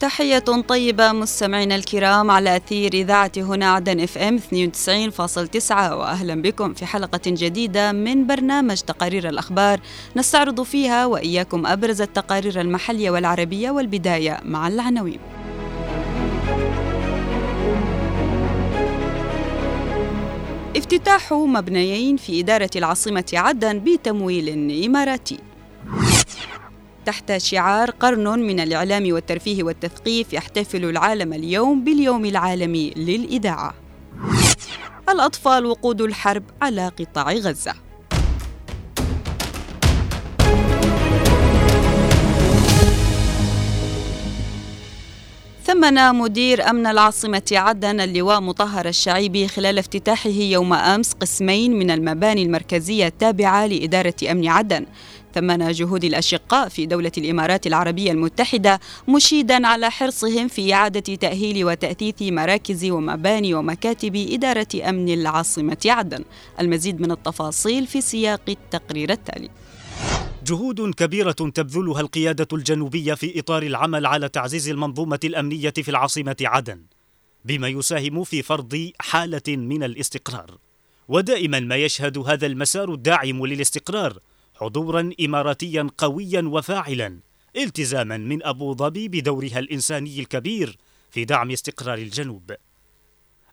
تحية طيبة مستمعينا الكرام على أثير إذاعة هنا عدن إف إم 92.9 وأهلا بكم في حلقة جديدة من برنامج تقارير الأخبار نستعرض فيها وإياكم أبرز التقارير المحلية والعربية والبداية مع العناوين. افتتاح مبنيين في إدارة العاصمة عدن بتمويل إماراتي. تحت شعار قرن من الإعلام والترفيه والتثقيف يحتفل العالم اليوم باليوم العالمي للإذاعة. الأطفال وقود الحرب على قطاع غزة. ثمن مدير أمن العاصمة عدن اللواء مطهر الشعيبي خلال افتتاحه يوم أمس قسمين من المباني المركزية التابعة لإدارة أمن عدن ثمن جهود الأشقاء في دولة الإمارات العربية المتحدة مشيدا على حرصهم في إعادة تأهيل وتأثيث مراكز ومباني ومكاتب إدارة أمن العاصمة عدن. المزيد من التفاصيل في سياق التقرير التالي. جهود كبيرة تبذلها القيادة الجنوبية في إطار العمل على تعزيز المنظومة الأمنية في العاصمة عدن بما يساهم في فرض حالة من الاستقرار. ودائما ما يشهد هذا المسار الداعم للاستقرار حضورا إماراتيا قويا وفاعلا التزاما من أبو ظبي بدورها الإنساني الكبير في دعم استقرار الجنوب.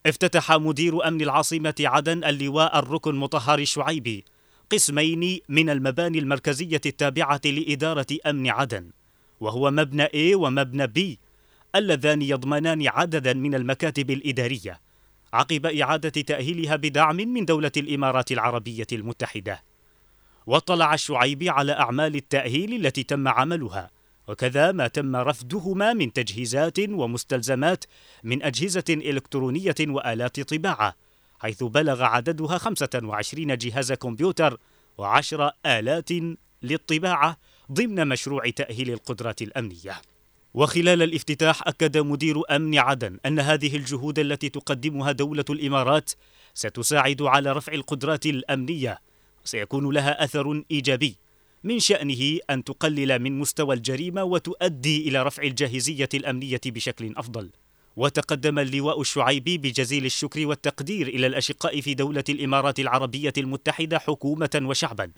افتتح مدير أمن العاصمة عدن اللواء الركن مطهر الشعيبي قسمين من المباني المركزية التابعة لإدارة أمن عدن وهو مبنى A ومبنى B اللذان يضمنان عددا من المكاتب الإدارية عقب إعادة تأهيلها بدعم من دولة الإمارات العربية المتحدة. واطلع الشعيبي على أعمال التأهيل التي تم عملها. وكذا ما تم رفدهما من تجهيزات ومستلزمات من أجهزة إلكترونية وآلات طباعة حيث بلغ عددها 25 جهاز كمبيوتر وعشر آلات للطباعة ضمن مشروع تأهيل القدرات الأمنية. وخلال الافتتاح أكد مدير أمن عدن أن هذه الجهود التي تقدمها دولة الإمارات ستساعد على رفع القدرات الأمنية سيكون لها أثر إيجابي من شأنه أن تقلل من مستوى الجريمة وتؤدي إلى رفع الجاهزية الأمنية بشكل أفضل. وتقدم اللواء الشعيبي بجزيل الشكر والتقدير إلى الأشقاء في دولة الإمارات العربية المتحدة حكومة وشعبا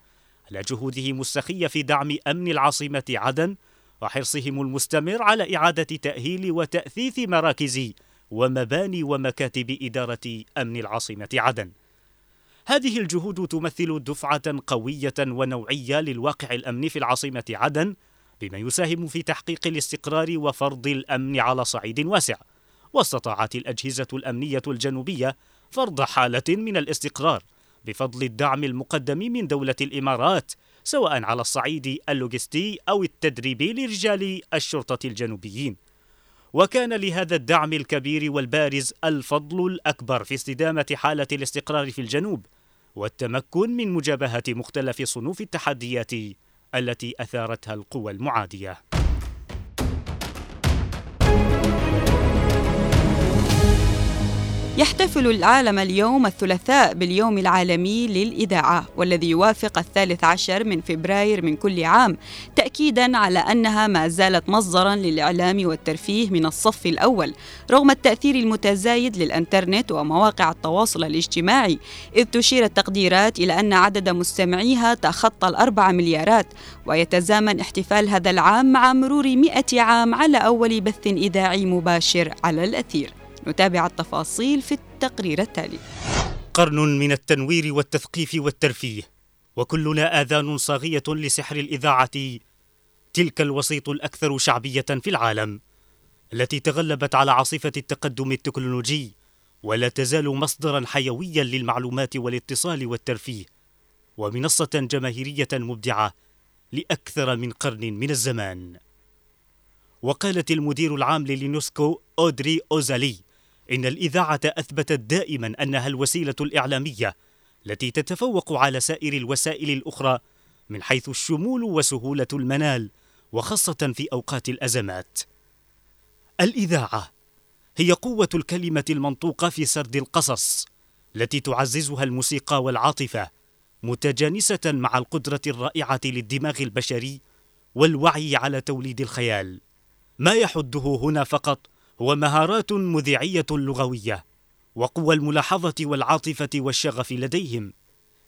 على جهودهم السخيه في دعم أمن العاصمة عدن وحرصهم المستمر على إعادة تأهيل وتأثيث مراكز ومباني ومكاتب إدارة أمن العاصمة عدن. هذه الجهود تمثل دفعة قوية ونوعية للواقع الأمني في العاصمة عدن بما يساهم في تحقيق الاستقرار وفرض الأمن على صعيد واسع. واستطاعت الأجهزة الأمنية الجنوبية فرض حالة من الاستقرار بفضل الدعم المقدم من دولة الإمارات سواء على الصعيد اللوجستي أو التدريبي لرجال الشرطة الجنوبيين. وكان لهذا الدعم الكبير والبارز الفضل الأكبر في استدامة حالة الاستقرار في الجنوب. والتمكن من مجابهة مختلف صنوف التحديات التي أثارتها القوى المعادية. يحتفل العالم اليوم الثلاثاء باليوم العالمي للإذاعة والذي يوافق الثالث عشر من فبراير من كل عام تأكيدا على أنها ما زالت مصدرا للإعلام والترفيه من الصف الأول رغم التأثير المتزايد للإنترنت ومواقع التواصل الاجتماعي إذ تشير التقديرات إلى أن عدد مستمعيها تخطى الأربع مليارات ويتزامن احتفال هذا العام مع مرور مئة عام على أول بث إذاعي مباشر على الأثير. نتابع التفاصيل في التقرير التالي. قرن من التنوير والتثقيف والترفيه وكلنا آذان صاغية لسحر الإذاعة تلك الوسيط الأكثر شعبية في العالم التي تغلبت على عاصفة التقدم التكنولوجي ولا تزال مصدرا حيويا للمعلومات والاتصال والترفيه ومنصة جماهيرية مبدعة لأكثر من قرن من الزمان. وقالت المدير العام لليونسكو أودري أوزالي إن الإذاعة أثبتت دائما أنها الوسيلة الإعلامية التي تتفوق على سائر الوسائل الأخرى من حيث الشمول وسهولة المنال وخاصة في أوقات الأزمات. الإذاعة هي قوة الكلمة المنطوقة في سرد القصص التي تعززها الموسيقى والعاطفة متجانسة مع القدرة الرائعة للدماغ البشري والوعي على توليد الخيال. ما يحده هنا فقط هو مهارات مذيعية لغوية وقوى الملاحظة والعاطفة والشغف لديهم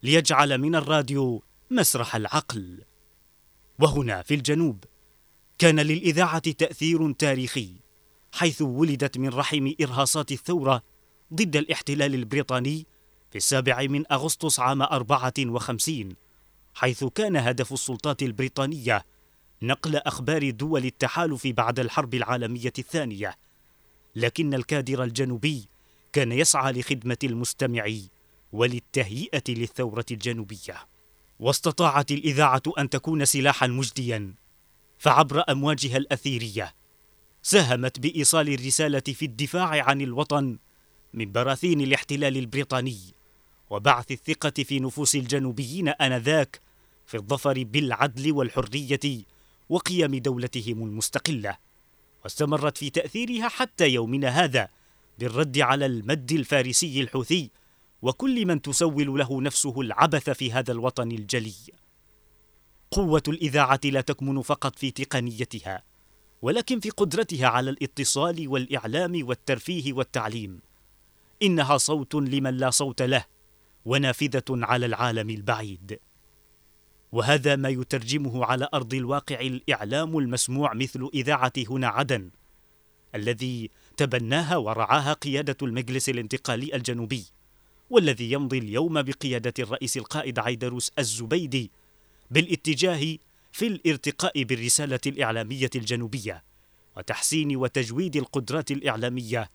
ليجعل من الراديو مسرح العقل. وهنا في الجنوب كان للإذاعة تأثير تاريخي حيث ولدت من رحم إرهاصات الثورة ضد الاحتلال البريطاني في السابع من أغسطس عام 54 حيث كان هدف السلطات البريطانية نقل أخبار دول التحالف بعد الحرب العالمية الثانية. لكن الكادر الجنوبي كان يسعى لخدمة المستمع وللتهيئة للثورة الجنوبية. واستطاعت الإذاعة أن تكون سلاحا مجديا فعبر أمواجها الأثيرية ساهمت بإيصال الرسالة في الدفاع عن الوطن من براثين الاحتلال البريطاني وبعث الثقة في نفوس الجنوبيين آنذاك في الظفر بالعدل والحرية وقيم دولتهم المستقلة. واستمرت في تأثيرها حتى يومنا هذا بالرد على المد الفارسي الحوثي وكل من تسول له نفسه العبث في هذا الوطن الجلي. قوة الإذاعة لا تكمن فقط في تقنيتها ولكن في قدرتها على الاتصال والإعلام والترفيه والتعليم. إنها صوت لمن لا صوت له ونافذة على العالم البعيد. وهذا ما يترجمه على أرض الواقع الإعلام المسموع مثل إذاعة هنا عدن الذي تبناها ورعاها قيادة المجلس الانتقالي الجنوبي والذي يمضي اليوم بقيادة الرئيس القائد عيدروس الزبيدي بالاتجاه في الارتقاء بالرسالة الإعلامية الجنوبية وتحسين وتجويد القدرات الإعلامية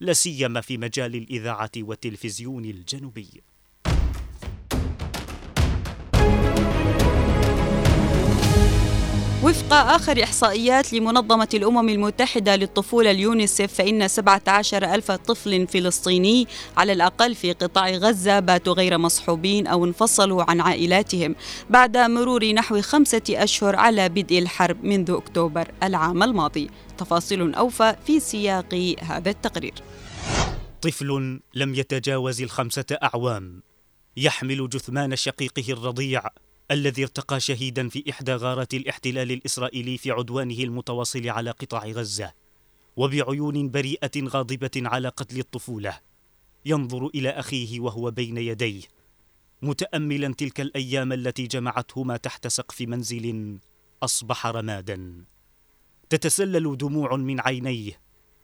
لا سيما في مجال الإذاعة والتلفزيون الجنوبي. وفق آخر إحصائيات لمنظمة الأمم المتحدة للطفولة اليونيسف فإن 17 ألف طفل فلسطيني على الأقل في قطاع غزة باتوا غير مصحوبين أو انفصلوا عن عائلاتهم بعد مرور نحو خمسة أشهر على بدء الحرب منذ أكتوبر العام الماضي. تفاصيل أوفى في سياق هذا التقرير. طفل لم يتجاوز الخمسة أعوام. يحمل جثمان شقيقه الرضيع. الذي ارتقى شهيدا في إحدى غارات الاحتلال الإسرائيلي في عدوانه المتواصل على قطاع غزة وبعيون بريئة غاضبة على قتل الطفولة. ينظر إلى أخيه وهو بين يديه متأملا تلك الأيام التي جمعتهما تحت سقف منزل أصبح رمادا. تتسلل دموع من عينيه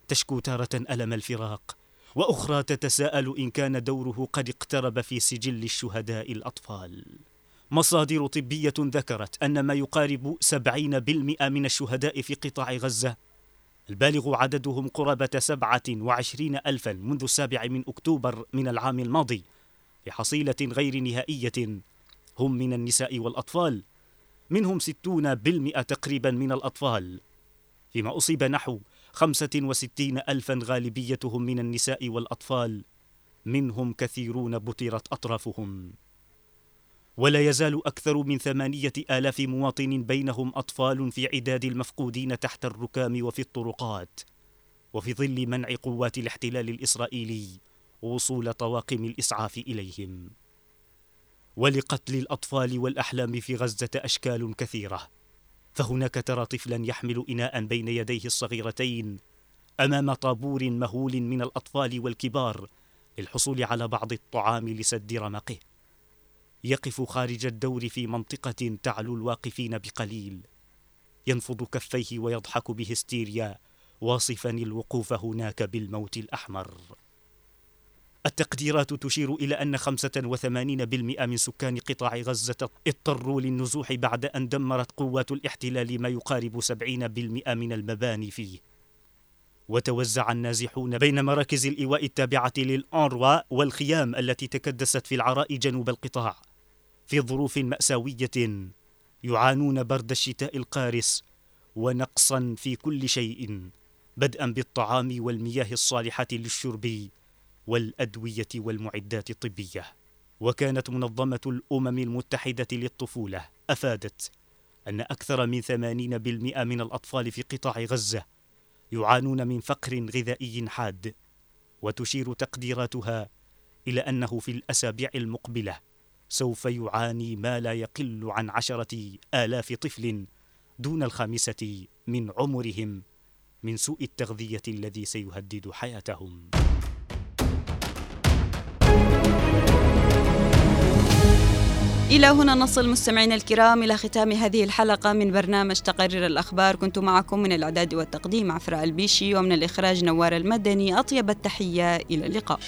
تشكو تارة ألم الفراق وأخرى تتساءل إن كان دوره قد اقترب في سجل الشهداء الأطفال. مصادر طبية ذكرت أن ما يقارب سبعين بالمئة من الشهداء في قطاع غزة. البالغ عددهم قرابة سبعة وعشرين ألفا منذ السابع من أكتوبر من العام الماضي بحصيلة غير نهائية. هم من النساء والأطفال. منهم ستون بالمئة تقريبا من الأطفال. فيما أصيب نحو خمسة وستين ألفا غالبيتهم من النساء والأطفال. منهم كثيرون بطرت أطرافهم. ولا يزال أكثر من ثمانية آلاف مواطن بينهم أطفال في عداد المفقودين تحت الركام وفي الطرقات وفي ظل منع قوات الاحتلال الإسرائيلي وصول طواقم الإسعاف إليهم. ولقتل الأطفال والأحلام في غزة أشكال كثيرة فهناك ترى طفلا يحمل إناء بين يديه الصغيرتين أمام طابور مهول من الأطفال والكبار للحصول على بعض الطعام لسد رمقه. يقف خارج الدور في منطقة تعلو الواقفين بقليل. ينفض كفيه ويضحك بهستيريا واصفا الوقوف هناك بالموت الأحمر. التقديرات تشير إلى أن 85% من سكان قطاع غزة اضطروا للنزوح بعد أن دمرت قوات الاحتلال ما يقارب 70% من المباني فيه. وتوزع النازحون بين مراكز الإيواء التابعة للأنروا والخيام التي تكدست في العراء جنوب القطاع. في ظروف مأساوية يعانون برد الشتاء القارس ونقصا في كل شيء بدءا بالطعام والمياه الصالحة للشرب والأدوية والمعدات الطبية. وكانت منظمة الأمم المتحدة للطفولة أفادت أن أكثر من 80% من الأطفال في قطاع غزة يعانون من فقر غذائي حاد وتشير تقديراتها إلى أنه في الأسابيع المقبلة سوف يعاني ما لا يقل عن عشرة آلاف طفل دون الخامسة من عمرهم من سوء التغذية الذي سيهدد حياتهم. إلى هنا نصل مستمعينا الكرام إلى ختام هذه الحلقة من برنامج تقرير الأخبار. كنت معكم من الإعداد والتقديم عفراء البيشي ومن الإخراج نوار المدني أطيب التحية. إلى اللقاء.